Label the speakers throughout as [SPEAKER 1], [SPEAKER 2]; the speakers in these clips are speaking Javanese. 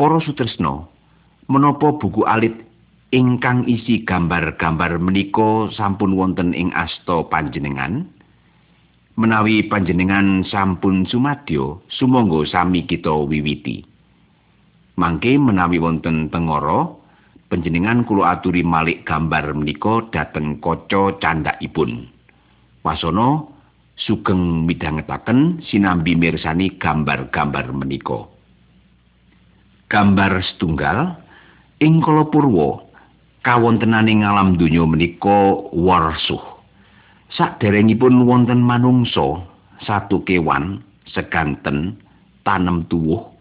[SPEAKER 1] Para sutresna, menapa buku alit ingkang isi gambar-gambar menika sampun wonten ing asta panjenengan? Menawi panjenengan sampun sumadyo, sumangga sami kita wiwiti. Mangke menawi wonten tengara, panjenengan kula aturi malik gambar menika dhateng kaca candhakipun. Wasana sugeng midhangetaken sinambi mirsani gambar-gambar menika. Gambar setunggal ing kala purwa kawontenaning alam donya menika warsuh. Saderengipun wonten manungsa, satu kewan, seganten, tanem tuwuh,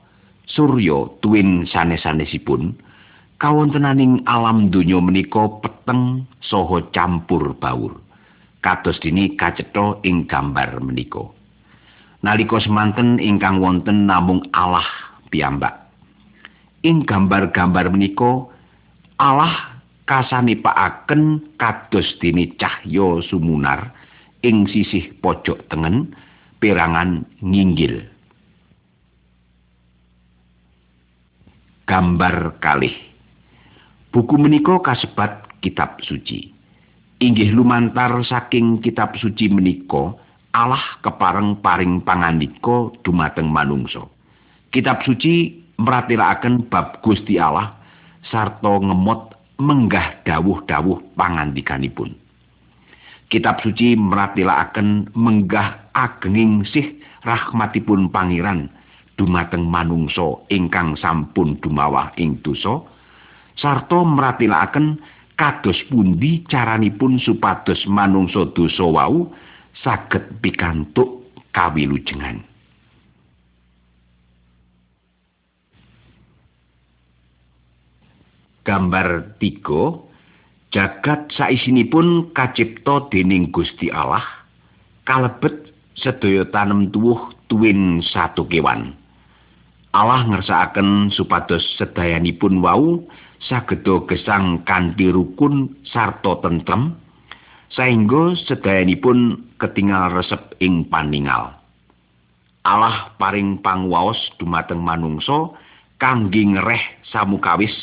[SPEAKER 1] surya tuwin sanes-sanesipun, kawontenaning alam donya menika peteng saha campur baur. Kados dini kacetha ing gambar menika. Nalika semanten ingkang wonten namung Allah piyambak. Ing gambar-gambar menika Allah kasanipakaken kados dene cahya sumunar ing sisih pojok tengen perangan nginggil. Gambar kalih. Buku menika kasebat kitab suci. Inggih lumantar saking kitab suci menika Allah kepareng paring pangandika dumateng manungsa. Kitab suci mratelaken bab Gusti Allah sarta ngemot menggah dawuh-dawuh pangandikanipun. Kitab suci mratelaken menggah agenging sih rahmatipun pangeran dumateng manungsa ingkang sampun dumawah ing dosa sarta mratelaken kados pundi caranipun supados manungsa dosa wau saged pikantuk kawilujengan. Gambar tiga jagat saisinipun kacipta dening Gusti Allah kalebet sedaya tanem tuwuh tuwin satu kewan. Allah ngersakaken supados sedayanipun wau sageda gesang kanthi rukun sarta tentrem saengga sedayanipun ketingal resep ing paningal Allah paring pangwaos dumateng manungsa kangge ngereh samukawis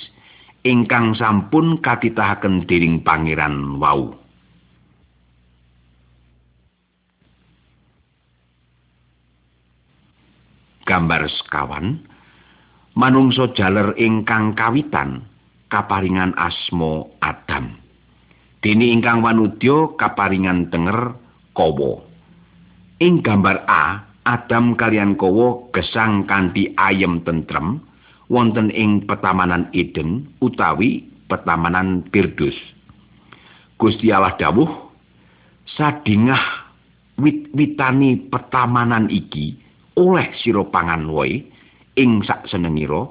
[SPEAKER 1] ingkang sampun katitahaken dening pangeran wau. Gambar sekawan manungsa jaler ingkang kawitan kaparingan asmo Adam. Dene ingkang wanudya kaparingan tenger Kawa. Ing gambar A, Adam kalian Kawa gesang kanthi ayem tentrem wonten ing petamanan Eden utawi petamanan Pirdus. Gusti Allah dawuh sadingah wit-witani petamanan iki oleh sira pangan wae ing sak senengira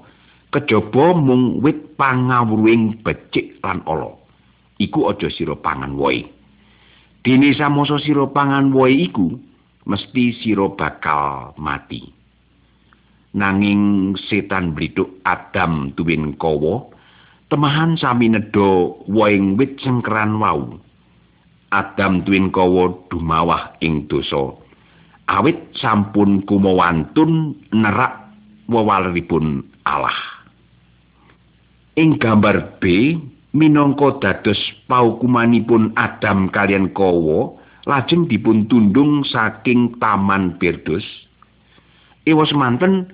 [SPEAKER 1] kejaba mung wit pangawruing becik lan ala. Iku aja sira pangan wae. Dene samasa sira pangan wae iku mesti sira bakal mati nanging setan blithuk Adam tuwin kawa temahan sami nedha waing wit cengkeran wau. Adam tuwin kawa dumawah ing dosa. Awit sampun kumawantun nerak wewaleripun Allah. Ing gambar B minangka dados paukumanipun Adam kalian kawa lajeng dipun tundung saking taman Firdaus Ewa semanten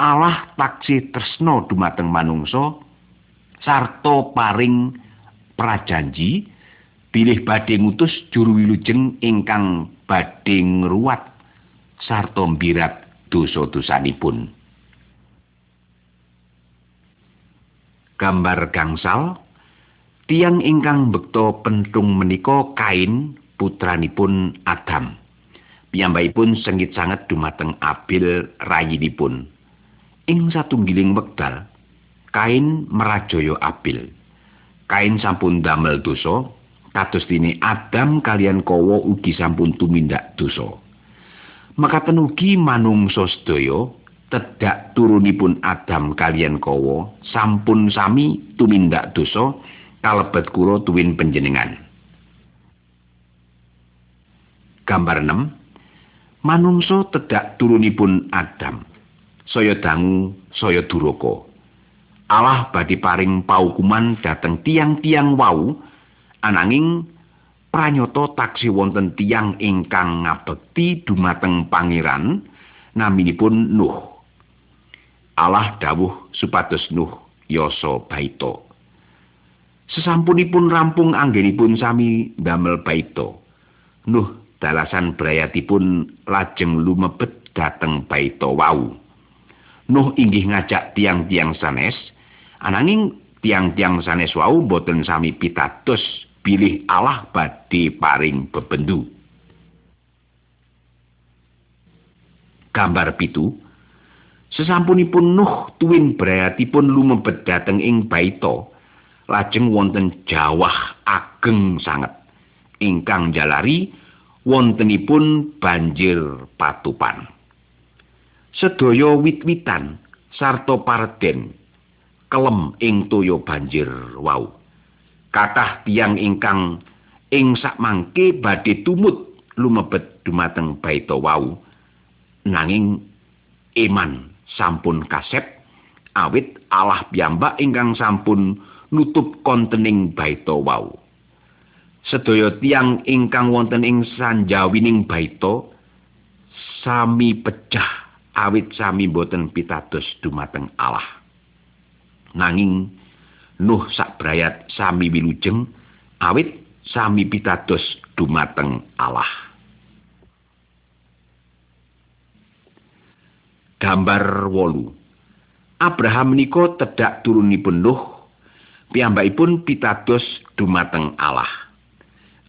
[SPEAKER 1] Allah taksi tresno dumateng manungsa sarta paring prajanji bilih badhe ngutus juru wilujeng ingkang badhe ngruwat sarta mbirat dosa-dosanipun. Gambar gangsal tiang ingkang bekto pentung menika kain putranipun Adam. Piyambakipun sengit sanget dumateng Abil rayinipun. Ing satunggiling wekdal kain merajaya abil. Kain sampun damel dosa kados dene Adam kalian Kawa ugi sampun tumindak dosa. Makaten ugi manungsa sedaya tedak turunipun Adam kalian Kawa sampun sami tumindak dosa kalebet kula tuwin panjenengan. Gambar 6 manungsa tedak turunipun Adam saya dangu saya duraka Allah badhe paring paukuman dhateng tiang-tiang wau ananging pranyata taksi wonten tiang ingkang ngabekti dumateng pangeran naminipun Nuh. Allah dawuh supados Nuh yasa baita. Sesampunipun rampung anggenipun sami damel baita. Nuh dalasan brayatipun lajeng lumebet dhateng baita wau. Nuh inggih ngajak tiang-tiang sanes, ananging tiang-tiang sanes wau boten sami pitados bilih Allah badhe paring bebendu. Gambar pitu Sesampunipun Nuh tuwin brayatipun lumebet dhateng ing baita, lajeng wonten jawah ageng sanget ingkang jalari wontenipun banjir patupan. Sedaya wit-witan sarta parden kelem ing toya banjir wau. Kathah tiang ingkang ing sakmangke badhe tumut lumebet dumateng baita wau nanging iman sampun kasep awit Allah piyambak ingkang sampun nutup kontening baita wau. Sedaya tiang ingkang wonten ing sanjawining baita sami pecah awit sami boten pitados dumateng Allah. Nanging Nuh sak brayat sami wilujeng awit sami pitados dumateng Allah. Gambar wolu. Abraham menika tedak turunipun Nuh piyambakipun pitados dumateng Allah.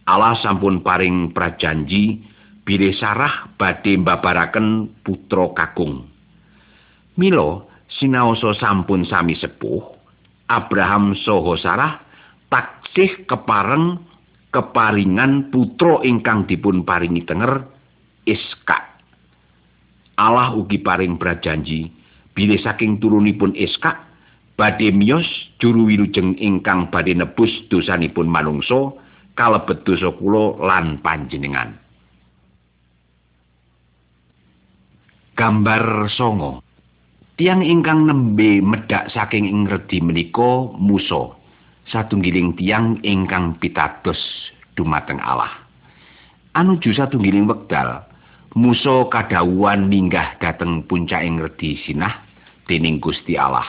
[SPEAKER 1] Allah sampun paring prajanji bilih Sarah badhe mbabaraken putra kakung. Milo sinaosa sampun sami sepuh, Abraham saha Sarah taksih kepareng keparingan putra ingkang dipun paringi tenger Iska. Allah ugi paring prajanji bilih saking turunipun Iska badhe miyos juru wilujeng ingkang badhe nebus dosanipun manungsa kalebet dosa kula lan panjenengan. Gambar songo. Tiang ingkang nembe medhak saking ing redi menika Musa, satunggiling tiang ingkang pitados dumateng Allah. Anuju satunggiling wekdal, Musa kadhawuhan minggah dhateng puncaking redi Sinah dening Gusti Allah.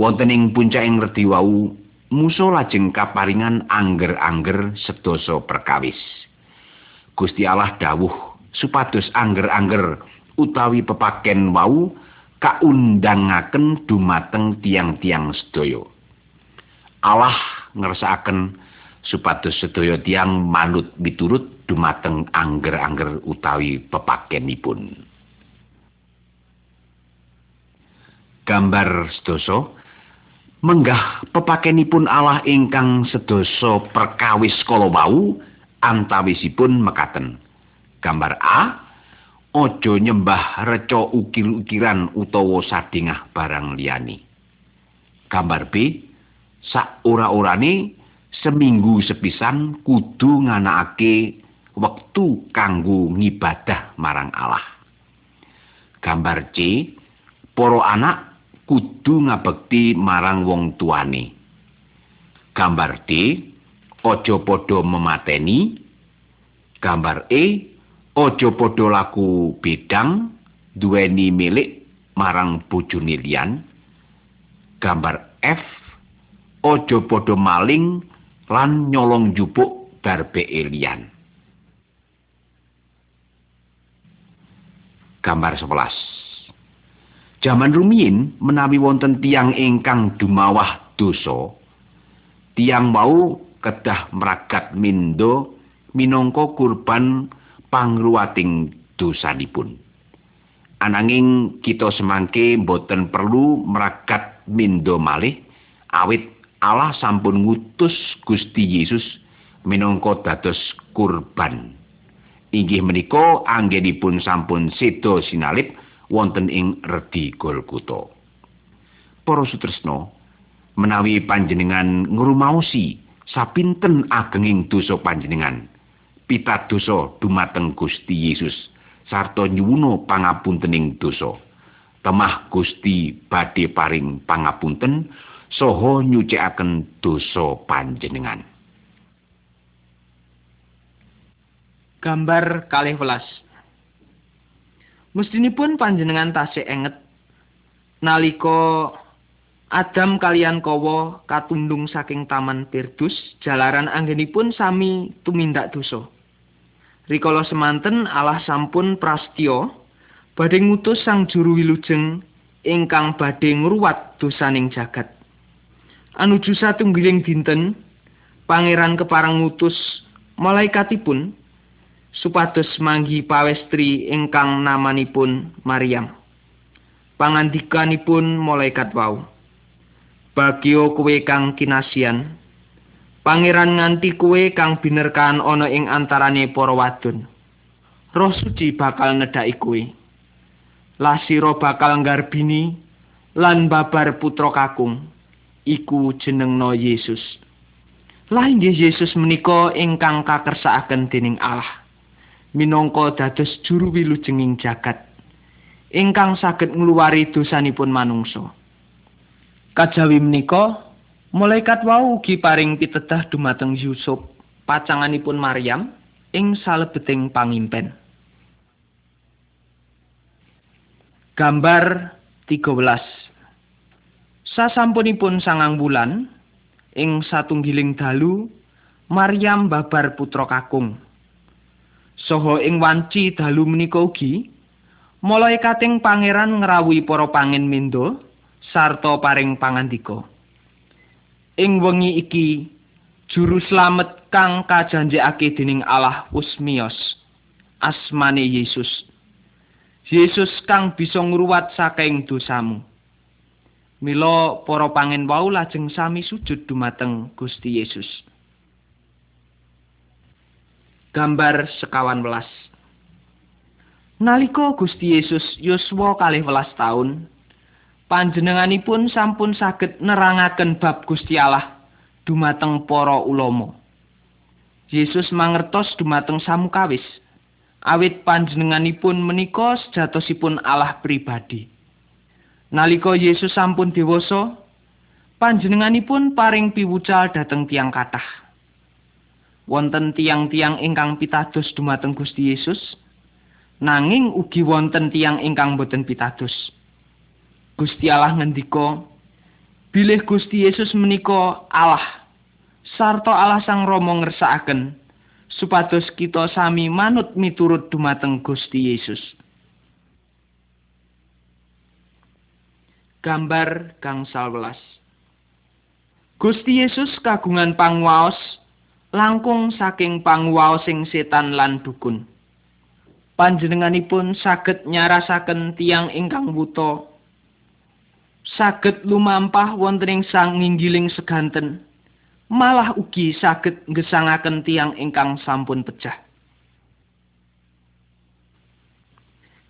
[SPEAKER 1] wonten ing puncaking redi wau Musa lajeng kaparingan angger-angger sedasa perkawis. Gusti Allah dawuh supados angger-angger utawi pepaken wau kaundangaken dumateng tiang-tiang sedaya. Allah ngersakaken supados sedaya tiang manut miturut dumateng angger-angger utawi pepakenipun. Gambar sedasa menggah pepakenipun Allah ingkang sedasa perkawis kala wau antawisipun mekaten. Gambar A Ojo nyembah reca ukir-ukiran utawa sadingah barang liyane. Gambar B sak ora-orane seminggu sepisan kudu nganakake wektu kanggo ngibadah marang Allah. Gambar C para anak kudu ngabekti marang wong tuane. Gambar D, aja padha memateni. Gambar E, aja padha laku bedang duweni milik marang bojone liyan. Gambar F, aja padha maling lan nyolong jupuk darbe liyan. Gambar 11. Jaman rumiyin menawi wonten tiang ingkang dumawah dosa, tiang mau kedah meragat mindo minangka kurban pangruwating dosanipun. Ananging kita semangke boten perlu meragat mindo malih awit Allah sampun ngutus Gusti Yesus minangka dados kurban. Inggih menika anggenipun sampun sedo sinalip wonten ing redi Golgota. Para sutresna, menawi panjenengan ngrumaosi sapinten agenging dosa panjenengan, pitadosa dumateng Gusti Yesus sarta nyuwuna pangapuntening dosa. temah Gusti badhe paring pangapunten saha nyucikaken dosa panjenengan
[SPEAKER 2] gambar kalih welas Mestinipun panjenengan tasih enget nalika Adam kalian Kowo katundung saking taman Pirdus jalaran anggenipun sami tumindak dosa. Rikala semanten Allah sampun prastyo badhe ngutus sang juru wilujeng ingkang badhe ngruwat dosaning jagat. Anuju satunggiling dinten pangeran keparang ngutus malaikatipun supados manggi pawestri ingkang namanipun Maryam. Pangandikanipun malaikat wau. Bagio kuwe kang kinasian. Pangeran nganti kuwe kang binerkan ana ing antarane para wadon. Roh suci bakal nedhaki kuwe. Lasira bakal nggarbini lan babar putra kakung. Iku jenengno Yesus. Lah inggih Yesus menika ingkang kakersakaken dening Allah. Minangka dados juru wilujenging jagat. Ingkang saged ngluwari dosanipun manungsa. Kajawi menika, malaikat wau ugi paring pitedah dumateng Yusuf, pacanganipun Maryam ing salebeting pangimpen. Gambar 13. Sasampunipun sangang bulan ing satunggiling dalu Maryam babar putra kakung. Soho ing wanci dalu menika ugi malaikating pangeran ngrawuhi para pangin mendo sarta paring pangandika. Ing wengi iki juru slamet kang kajanjekake dening Allah wis miyos. Asmane Yesus. Yesus kang bisa ngruwat saking dosamu. Mila para pangin wau lajeng sami sujud dumateng Gusti Yesus. Gambar sekawan welas. Nalika Gusti Yesus yuswa kalih welas taun, panjenenganipun sampun saged nerangaken bab Gusti Allah dumateng para ulama. Yesus mangertos dumateng samukawis awit panjenenganipun menika sejatosipun Allah pribadi. Nalika Yesus sampun dewasa, panjenenganipun paring piwucal dhateng tiang kathah. Wonten tiang-tiang ingkang pitados dumateng Gusti Yesus, nanging ugi wonten tiang ingkang boten pitados. Gusti Allah ngendika bilih Gusti Yesus menika Allah sarta Allah Sang Rama ngersakaken supados kita sami manut miturut dumateng Gusti Yesus. Gambar kang salwelas Gusti Yesus kagungan pangwaos langkung saking pangwaos sing setan lan dukun. Panjenenganipun saged nyarasaken tiang ingkang wuta saged lumampah wonten ing sang nginggiling seganten. Malah ugi saged ngesangaken tiang ingkang sampun pecah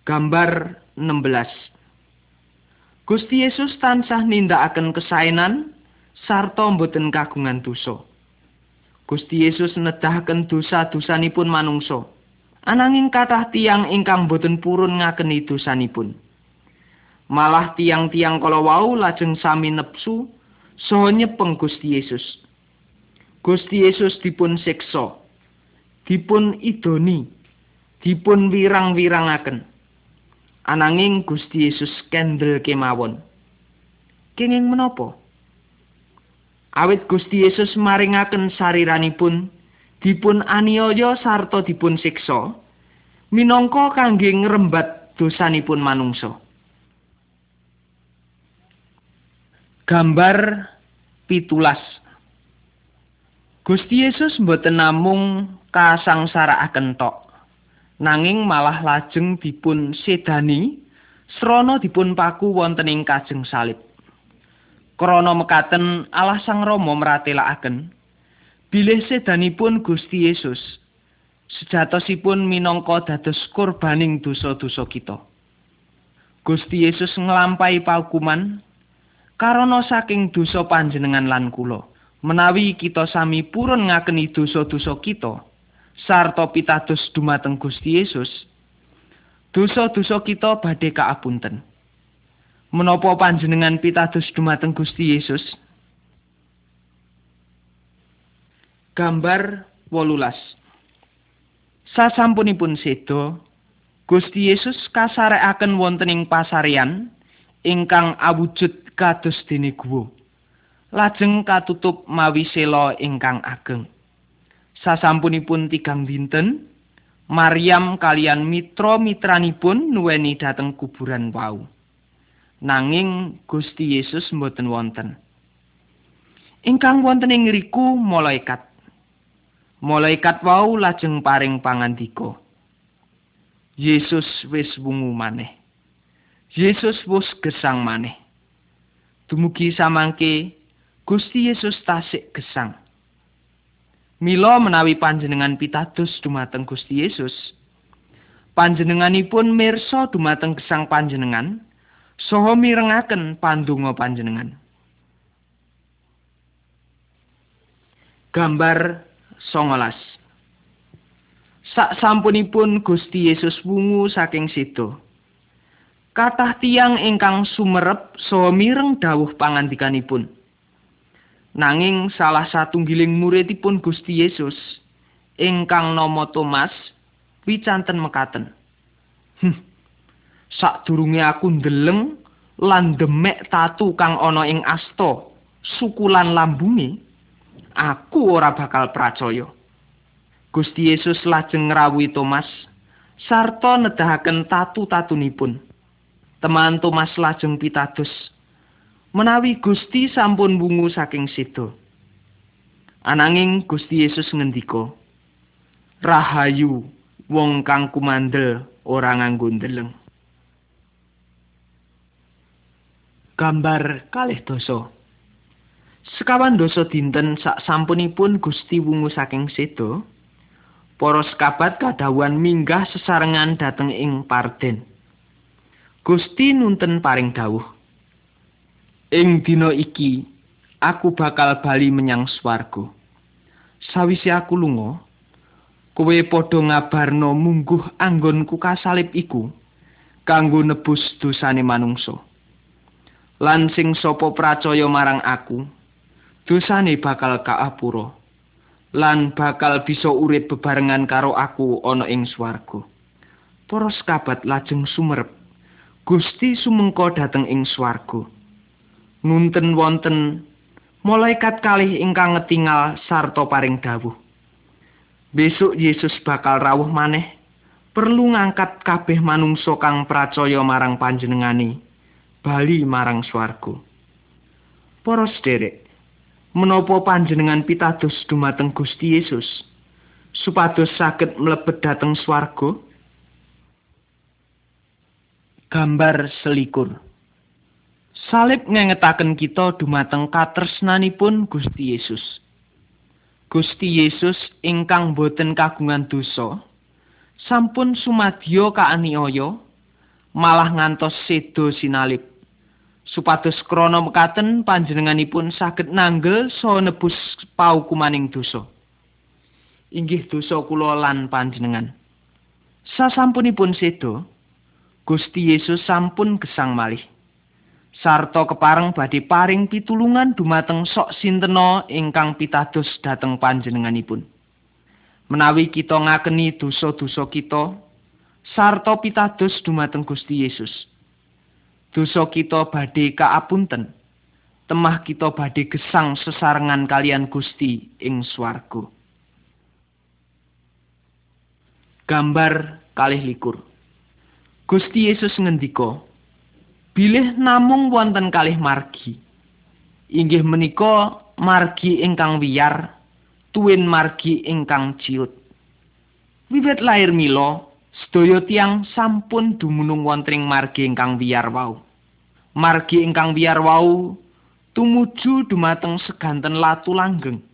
[SPEAKER 2] gambar 16 Gusti Yesus tansah nindakaken kesaenan sarta mboten kagungan dosa. Gusti Yesus nedahaken dosa-dosanipun manungsa. Ananging kathah tiang ingkang boten purun ngakeni dosanipun malah tiang-tiang kala wau lajeng sami nepsu saha nyepeng Gusti Yesus. Gusti Yesus dipun siksa, dipun idoni, dipun wirang-wirangaken. Ananging Gusti Yesus kendel kemawon. Kenging menapa? Awit Gusti Yesus maringaken sariranipun dipun aniaya sarta dipun siksa minangka kangge ngrembat dosanipun manungsa. Gambar pitulas. Gusti Yesus mboten namung kasangsarakaken tok. Nanging malah lajeng dipun sedani srana dipun paku wonten ing kajeng salib. Krana mekaten Allah Sang Rama mratelakaken bilih sedanipun Gusti Yesus sejatosipun minangka dados korbaning dosa-dosa kita. Gusti Yesus nglampahi paukuman karana saking dosa panjenengan lan kula menawi kita sami purun ngakeni dosa-dosa kita sarta pitados dumateng Gusti Yesus dosa-dosa kita badhe kaapunten Menapa panjenengan pitados dumateng Gusti Yesus? Gambar 18. Sasampunipun sedo, Gusti Yesus kasarekaken wonten ing pasarean ingkang awujud kados dene guwa. Lajeng katutup mawi sela ingkang ageng. Sasampunipun tigang dinten, Maryam kalian mitra-mitranipun nuweni dhateng kuburan wau. Nanging Gusti Yesus mboten wonten. Ingkang wonten ing ngriku malaikat. Malaikat wau lajeng paring pangandika. Yesus wis wungu maneh. Yesus wis gesang maneh. Dumugi samangke Gusti Yesus tasik gesang. Mila menawi panjenengan pitados dumateng Gusti Yesus, panjenenganipun mirsa dumateng gesang panjenengan saha mirengaken pandonga panjenengan. Gambar 19. Sak sampunipun Gusti Yesus wungu saking situ. Kathah tiang ingkang sumerep saha mireng dawuh pangandikanipun. Nanging salah satunggiling muridipun Gusti Yesus ingkang nama Thomas wicanten mekaten. Hm. Sadurunge aku ndeleng lan demek tatu kang ana ing asta sukulan lambunge, aku ora bakal percaya. Gusti Yesus lajeng ngrawuhi Thomas sarta nedahaken tatu-tatunipun. Teman Thomas lajeng pitados menawi Gusti sampun bungu saking sido. Ananging Gusti Yesus ngendika, Rahayu wong kang kumandel ora nganggo ndeleng. Gambar kalih dosa. Sekawan dosa dinten sak sampunipun Gusti wungu saking sido, para sekabat kadawan minggah sesarengan dateng ing Parden. Gusti nunten paring dawuh. Ing dina iki aku bakal bali menyang swarga. Sawise aku lunga, kowe padha ngabarno mungguh anggonku kasalib iku kanggo nebus dosane manungsa. Lan sing sapa pracaya marang aku, dosane bakal kaapura. Lan bakal bisa urip bebarengan karo aku ana ing swarga. Para sekabat lajeng sumerep. Gusti sumengko dateng ing swarga. nunten wonten malaikat kalih ingkang ngetingal sarta paring dawuh. Besok Yesus bakal rawuh maneh perlu ngangkat kabeh manungsa kang pracaya marang panjenengane bali marang swarga. Para sederek, menapa panjenengan pitados dumateng Gusti Yesus supados saged mlebet dhateng swarga? Gambar selikur. Salib ngengetaken kita dumateng katresnanipun Gusti Yesus. Gusti Yesus ingkang boten kagungan dosa, sampun sumadyo kaaniaya, malah ngantos sedo sinalib. Supados krana mekaten panjenenganipun saged nanggel saha nebus paukumaning dosa. Inggih dosa kula lan panjenengan. Sasampunipun sedo, Gusti Yesus sampun gesang malih. sarta kepareng badhe paring pitulungan dumateng sok sintena ingkang pitados dhateng panjenenganipun. Menawi kita ngakeni dosa-dosa kita sarta pitados dumateng Gusti Yesus. Dosa kita badhe kaapunten. Temah kita badhe gesang sesarengan kalian Gusti ing swarga. Gambar kalih likur. Gusti Yesus ngendika, bilih namung wonten kalih margi. Inggih menika margi ingkang wiyar, tuwin margi ingkang ciut. Wiwit lair mila, sedaya tiang sampun dumunung wonten margi ingkang wiyar wau. Margi ingkang wiyar wau tumuju dumateng seganten latu langgeng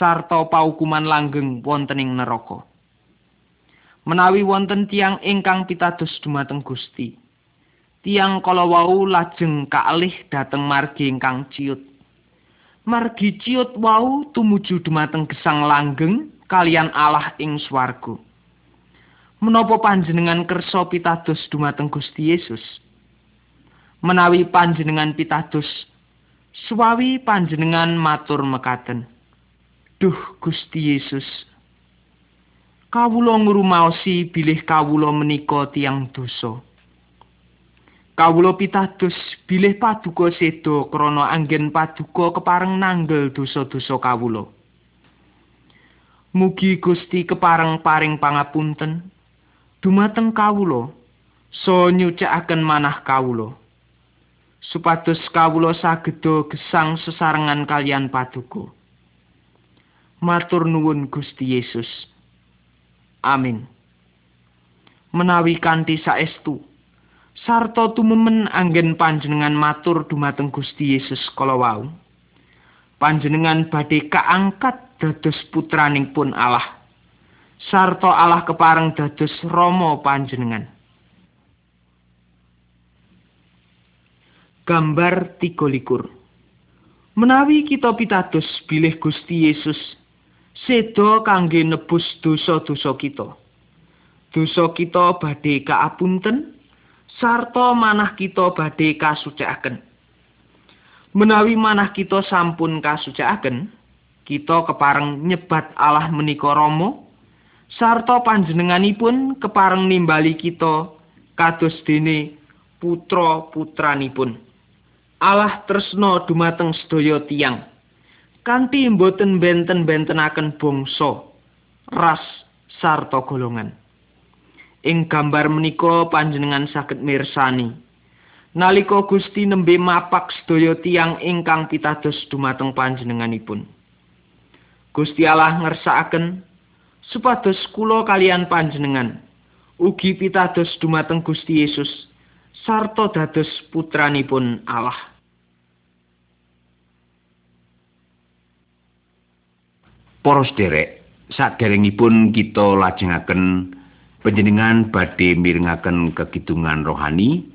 [SPEAKER 2] sarta paukuman langgeng wonten ing neraka. Menawi wonten tiang ingkang pitados dumateng Gusti, tiang kala wau lajeng kalih dhateng margi ingkang ciut. Margi ciut wau tumuju dumateng gesang langgeng kalian Allah ing swarga. Menapa panjenengan kersa pitados dumateng Gusti Yesus? menawi panjenengan pitados suwawi panjenengan matur mekaten Duh Gusti Yesus kawula ngrumaosi bilih kawula menika tiang dosa. Kawula pitados bilih paduka seda krana anggen paduka kepareng nanggel dosa-dosa kawula. Mugi Gusti kepareng paring pangapunten dumateng kawula so nyucakaken manah kawula. Supados kawula sageda gesang sesarengan kalian paduka. Matur nuwun Gusti Yesus amin menawi kanthi saestu sarta tumemen anggen panjenengan matur dumateng Gusti Yesus kala wau. Panjenengan badhe kaangkat dados putranipun Allah. Sarta Allah kepareng dados Rama panjenengan. Gambar 13. Menawi kita pitados bilih Gusti Yesus seda kangge nebus dosa-dosa kita. Dosa kita badhe kaapunten sarta manah kita badhe kasucikaken. Menawi manah kita sampun kasucikaken, kita kepareng nyebat Allah menika Rama sarta panjenenganipun kepareng nimbali kita kados dene putra-putranipun. Allah tresna dumateng sedaya tiang kanthi boten benten-bentenaken bangsa, ras sarta golongan. ing gambar menika panjenengan saged mirsani. Nalika Gusti nembe mapak sedaya tiang ingkang pitados dumateng panjenenganipun. Gusti Allah ngersakaken supados kula kalian panjenengan ugi pitados dumateng Gusti Yesus sarta dados putranipun Allah
[SPEAKER 1] Para sederek, saderengipun kita lajengaken panjenengan badhe mirengaken kekidungan rohani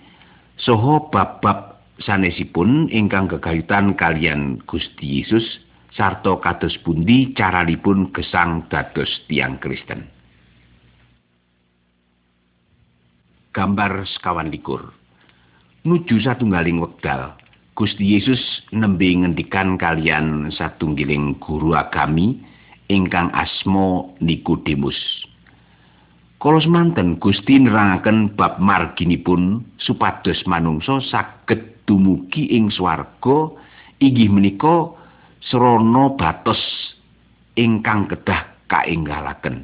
[SPEAKER 1] soho bab-bab sanesipun ingkang gegayutan kalian Gusti Yesus sarta kados pundi caranipun gesang dados tiang Kristen. Gambar sekawan likur. Nuju satunggaling wekdal, Gusti Yesus nembe ngendikan kalian satunggiling guru agami ingkang asmo Nikodemus. Kala semanten Gusti nerangaken bab marginipun supados manungsa saged dumugi ing swarga inggih menika srana batos ingkang kedah kaenggalaken.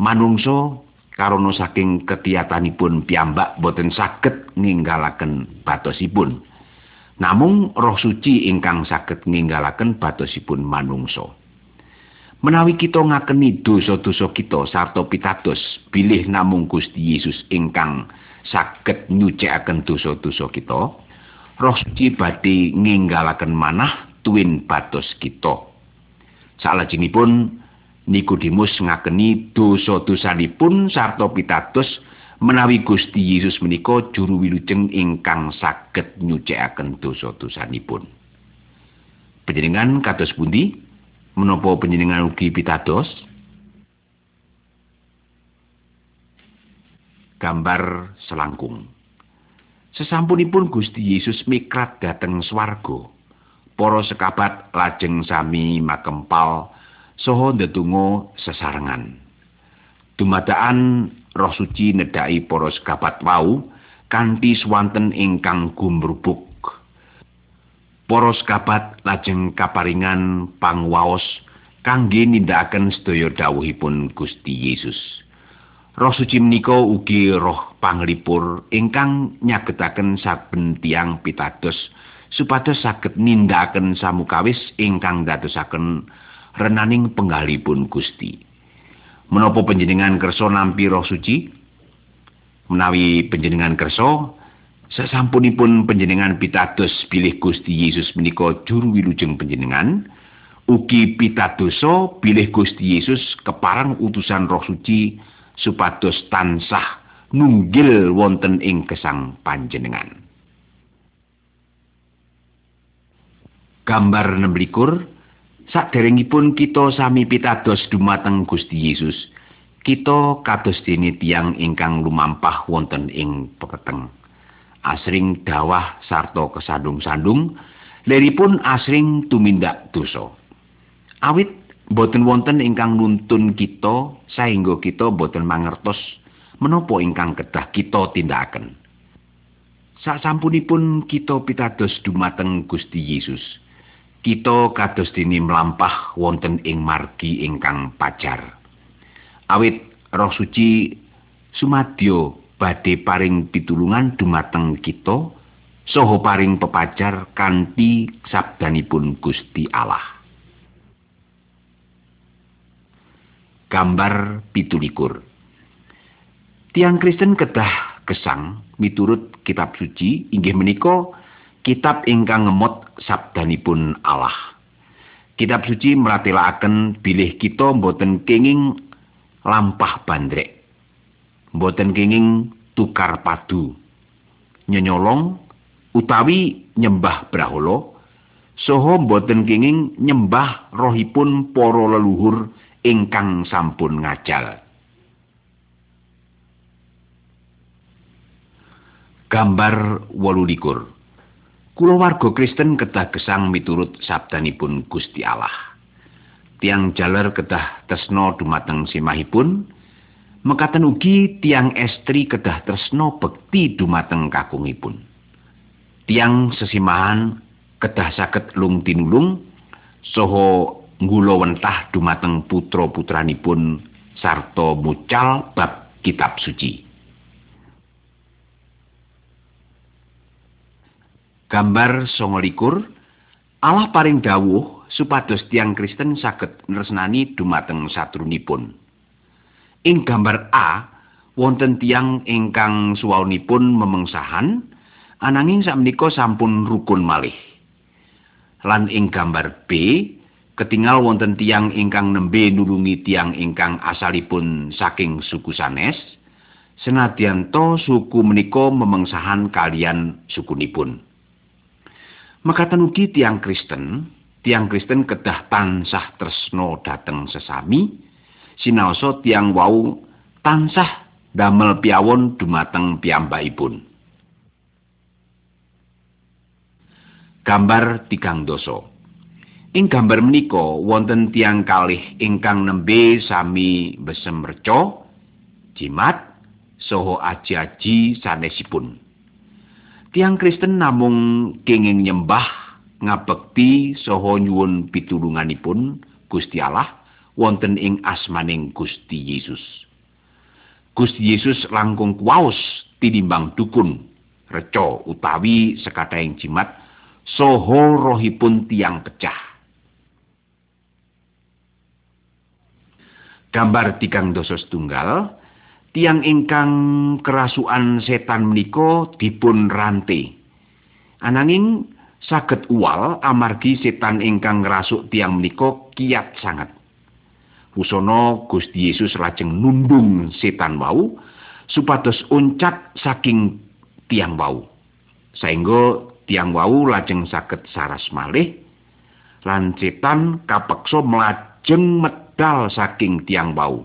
[SPEAKER 1] Manungsa karana saking ketiyatanipun piyambak boten saged ninggalaken batosipun. Namung Roh Suci ingkang saged ninggalaken batosipun manungsa. Menawi kita ngakeni dosa-dosa kita sarta pitados bilih namung Gusti Yesus ingkang saged nyucikaken dosa-dosa kita, Roh Suci badhe nginggalaken manah tuwin batos kita. Salajengipun Nikodemus ngakeni dosa-dosanipun sarta pitados menawi Gusti Yesus menika juru wilujeng ingkang saged nyucikaken dosa-dosanipun. Panjenengan kados pundi? Menapa panjenengan ugi pitados? Gambar selangkung. Sesampunipun Gusti Yesus mikrat dhateng swarga para sekabat lajeng sami makempal saha ndedonga sesarengan. Dumadaan roh suci nedhaki para sekabat wau kanthi swanten ingkang gumrubuk Para sekabat lajeng kaparingan pangwaos kangge nindakaken sedaya dawuhipun Gusti Yesus. Roh suci menika ugi roh panglipur ingkang nyagetaken saben tiang pitados supados saged nindakaken samukawis ingkang dadosaken renaning penggalipun Gusti. Menapa panjenengan kersa nampi roh suci? Menawi panjenengan kersa, Sasampunipun panjenengan pitados bilih Gusti Yesus menika juru wilujeng panjenengan, ugi pitadosa bilih Gusti Yesus keparang utusan Roh Suci supados tansah nunggil wonten ing gesang panjenengan. Gambar 16 Saderengipun kita sami pitados dumateng Gusti Yesus, kita kados dene tiyang ingkang lumampah wonten ing peketeng. Asring dawah sarta kesandung-sandung leripun asring tumindak dosa. Awit boten wonten ingkang nuntun kita saengga kita boten mangertos menapa ingkang kedah kita tindakaken. Sasampunipun kita pitados dumateng Gusti Yesus. Kita kados dene mlampah wonten ing margi ingkang pajar. Awit roh suci sumadyo badhe paring pitulungan dumateng kita saha paring pepajar kanthi sabdanipun Gusti Allah. Gambar pitulikur Tiang Kristen kedah gesang miturut kitab suci inggih menika kitab ingkang ngemot sabdanipun Allah. Kitab suci meratelaken bilih kita boten kenging lampah bandrek boten kenging tukar padu. Nyenyolong utawi nyembah brahala. Saha boten kenging nyembah rohipun para leluhur ingkang sampun ngajal. Gambar 18 Kula warga Kristen kedah gesang miturut sabdanipun Gusti Allah. Tiang jaler kedah tresna dumateng simahipun Mekaten ugi tiang estri kedah tresno bekti dumateng kakungipun. Tiang sesimahan kedah saged lung tinulung soho ngula wentah dumateng putra-putranipun sarta mucal bab kitab suci. Gambar songolikur Allah paring dawuh supados tiang Kristen saged nresnani dumateng satrunipun. Ing gambar A wonten tiang ingkang suwaunipun memengsahan ananging sakmenika sampun rukun malih. Lan ing gambar B ketinggal wonten tiang ingkang nembe nulungi tiang ingkang asalipun saking suku sanes senadyan to suku menika memengsahan kalian sukunipun. Mekatan ugi tiang Kristen, tiang Kristen kedah tansah tresno dateng sesami, sinaosa tiang wau tansah damel piawon dumateng piyambakipun. Gambar tigang doso. Ing gambar menika wonten tiang kalih ingkang nembe sami besem reca, jimat, soho aji-aji sanesipun. Tiang Kristen namung kenging nyembah ngabekti soho nyuwun pitulunganipun Gusti Allah wonten ing asmaning Gusti Yesus. Gusti Yesus langkung kuwaos tinimbang dukun, reca utawi sekataing jimat soho rohipun tiang pecah. Gambar tigang dosa setunggal, tiang ingkang kerasuan setan menika dipun rantai. Ananging saged uwal amargi setan ingkang ngrasuk tiang menika kiat sangat. Pusana Gusti Yesus lajeng nundung setan wau supados uncat saking tiang wau. Saengga tiang wau lajeng saged saras malih lan setan kapeksa mlajeng medal saking tiang wau.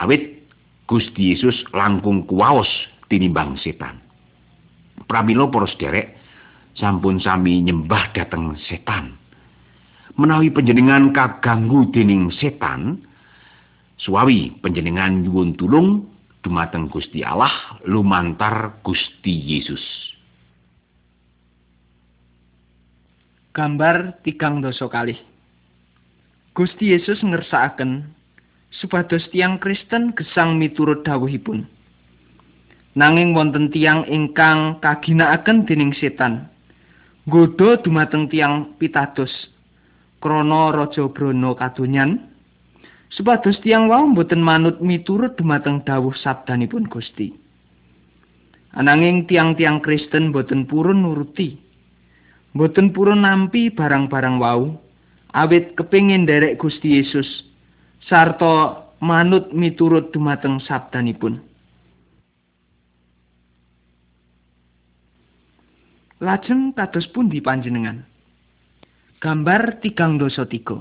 [SPEAKER 1] Awit Gusti Yesus langkung kuwaos tinimbang setan. Pramila para sederek sampun sami nyembah dhateng setan. Menawi panjenengan kaganggu dening setan suawi panjenengan nyuwun tulung dumateng Gusti Allah lumantar Gusti Yesus.
[SPEAKER 2] Gambar tigang doso kali Gusti Yesus ngersakaken supados tiang Kristen gesang miturut dawuhipun. Nanging wonten tiang ingkang kaginakaken dening setan godho dumateng tiang pitados krana raja brana kadonyan supados tiyang wau boten manut miturut dumateng dawuh sabdanipun Gusti. Ananging tiang-tiang Kristen boten purun nuruti. Boten purun nampi barang-barang wau awit kepingin derek Gusti Yesus sarta manut miturut dumateng sabdanipun. Lajeng kados pundi panjenengan? Gambar tigang dosa tiga.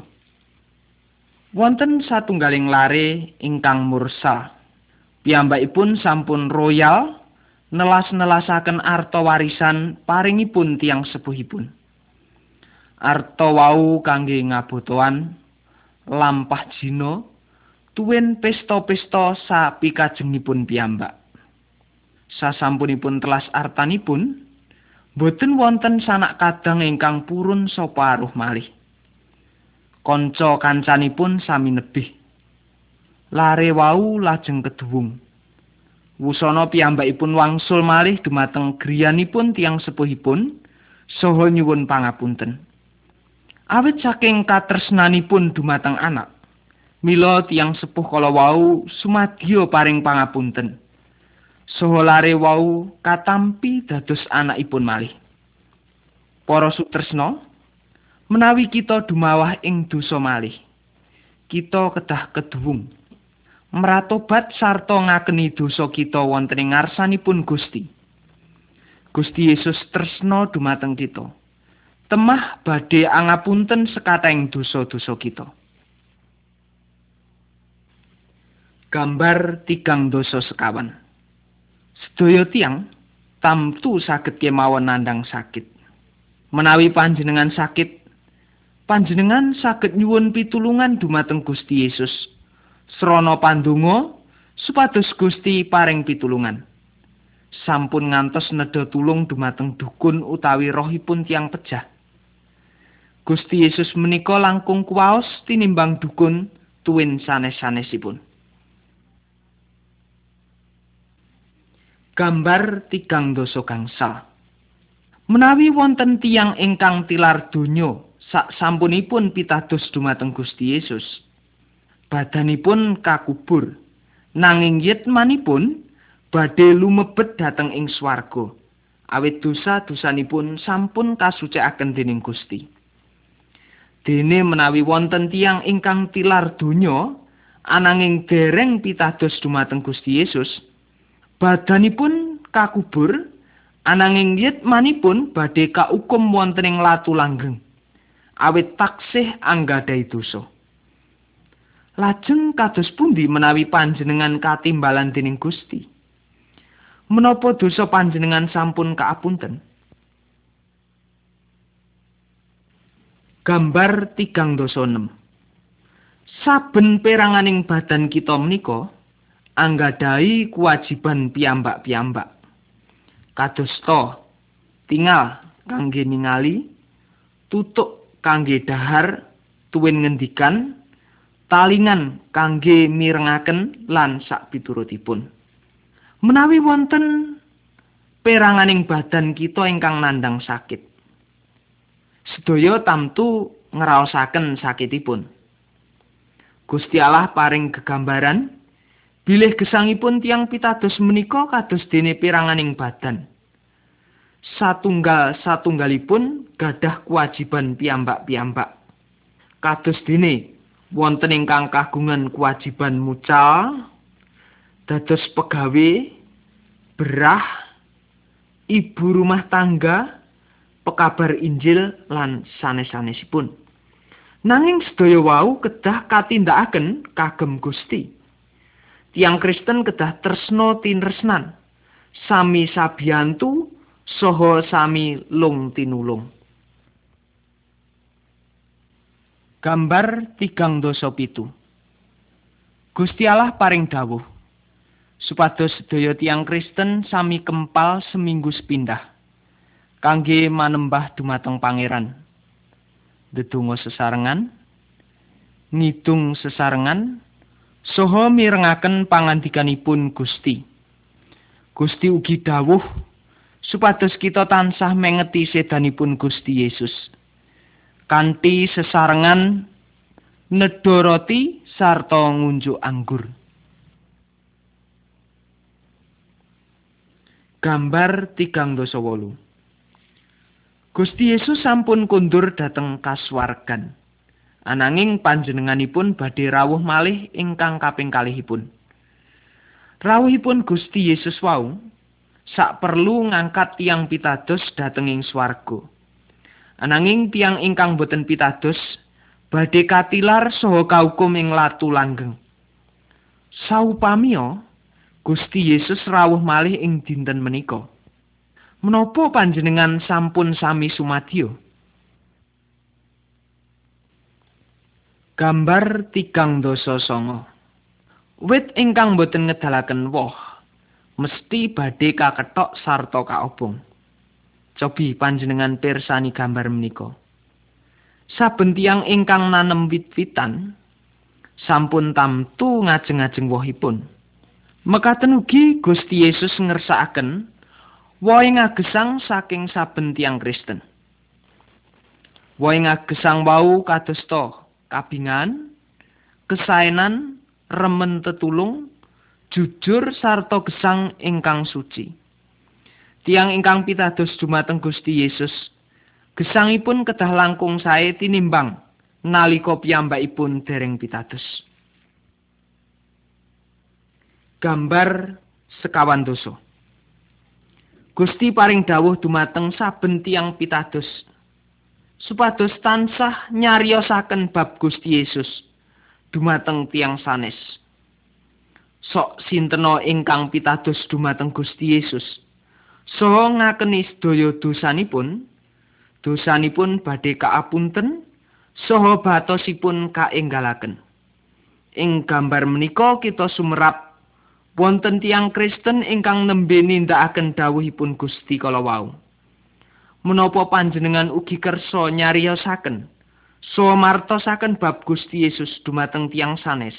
[SPEAKER 2] Wonten satunggaling lare ingkang mursa. Piyambakipun sampun royal nelas-nelasaken arta warisan paringipun tiang sepuhipun. Arta wau kangge ngabotoan lampah jino tuwin pesta-pesta sapikajengipun piyambak. Sasampunipun telas artanipun boten wonten sanak kadang ingkang purun sapa aruh malih. Kanca kancanipun sami nebih. Lare wau lajeng keduwung. Wusana piyambakipun wangsul malih dumateng griyanipun tiang sepuhipun saha nyuwun pangapunten. Awit saking katresnanipun dumateng anak, mila tiang sepuh kala wau sumadyo paring pangapunten. Saha lare wau katampi dados anakipun malih. Para sutresna, menawi kita dumawah ing dosa malih, kita kedah keduwung. meratobat sarta ngakeni dosa kita wonten ing ngarsanipun Gusti. Gusti Yesus tresna dumateng kita. Temah badhe angapunten sekateng dosa-dosa kita. Gambar tigang dosa sekawan. Sedaya tiang tamtu saged kemawon nandang sakit. Menawi panjenengan sakit, panjenengan saged nyuwun pitulungan dumateng Gusti Yesus srana pandonga supados Gusti paring pitulungan. Sampun ngantos nedha tulung dumateng dukun utawi rohipun tiang pejah. Gusti Yesus menika langkung kuwaos tinimbang dukun tuwin sanes-sanesipun. Gambar tigang dosa gangsal. Menawi wonten tiang ingkang tilar donya sak sampunipun pitados dumateng Gusti Yesus, badanipun kakubur. Nanging yitmanipun badhe lumebet dhateng ing swarga. Awit dosa-dosanipun sampun kasucikaken dening Gusti. Dene menawi wonten tiang ingkang tilar donya ananging dereng pitados dumateng Gusti Yesus badanipun kakubur ananging yitmanipun badhe kaukum wonten ing latu langgeng awit taksih anggadhahi dosa Lajeng kados pundi menawi panjenengan katimbalan dening Gusti? Menapa dosa panjenengan sampun kaapunten? Gambar tigang dosa enam. Saben peranganing badan kita menika anggadai kewajiban piyambak-piyambak. Kadosta tinggal kangge ningali, tutuk kangge dahar, tuwin ngendikan, talingan kangge mirengaken lan sak piturutipun. Menawi wonten peranganing badan kita ingkang nandang sakit. Sedaya tamtu ngraosaken sakitipun. Gusti Allah paring gegambaran bilih gesangipun tiang pitados menika kados dene peranganing badan. Satunggal satunggalipun gadah kewajiban piyambak-piyambak. Kados dene wonten ingkang kagungan kewajiban mucal dados pegawe berah ibu rumah tangga pekabar Injil lan sanes-sanesipun nanging sedaya wau kedah katindakaken kagem Gusti tiang Kristen kedah tresno tinresnan sami sabiyantu soho sami lung tinulung Gambar tigang dosa pitu. Gusti Allah paring dawuh supados sedaya tiang Kristen sami kempal seminggu sepindah kangge manembah dumateng pangeran. Dedonga sesarengan, ngidung sesarengan, soho mirengaken pangandikanipun Gusti. Gusti ugi dawuh supados kita tansah mengeti sedanipun Gusti Yesus. kanthi sesarengan nedha roti sarta ngunjuk anggur. Gambar tigang dosa wolu. Gusti Yesus sampun kundur dateng kaswargan. Ananging panjenenganipun badhe rawuh malih ingkang kaping kalihipun. Rawuhipun Gusti Yesus wau sak perlu ngangkat tiang pitados dateng ing swarga. Ananging tiang ingkang boten pitados badhe katilar saha kaukum ing latu langgeng. Saupamiya Gusti Yesus rawuh malih ing dinten menika. Menapa panjenengan sampun sami sumadyo? Gambar tigang dosa songo. Wit ingkang boten ngedalaken woh, mesti badhe kaketok sarta kaobong. Cobi panjenengan pirsani gambar menika. Saben tiyang ingkang nanem wit-witan sampun tamtu ngajeng-ajeng wohipun. Mekaten ugi Gusti Yesus ngersakaken wohe ngagesang saking saben tiyang Kristen. Wohe ngagesang wau kadosta kabingan, kesaenan, remen tetulung, jujur sarta gesang ingkang suci. Tiang ingkang pitados dumateng Gusti Yesus, gesangipun kedah langkung sae tinimbang nalika piyambakipun dereng pitados. Gambar sekawan dosa. Gusti paring dawuh dumateng saben tiang pitados supados tansah nyariosaken bab Gusti Yesus dumateng tiang sanes. Sok sintena ingkang pitados dumateng Gusti Yesus saha ngakeni sedaya dosanipun, dosanipun badhe kaapunten saha batosipun kaenggalaken. Ing gambar menika kita sumerap wonten tiang Kristen ingkang nembe nindakaken dawuhipun Gusti kala wau. Menapa panjenengan ugi kersa nyariosaken saha martosaken bab Gusti Yesus dumateng tiang sanes?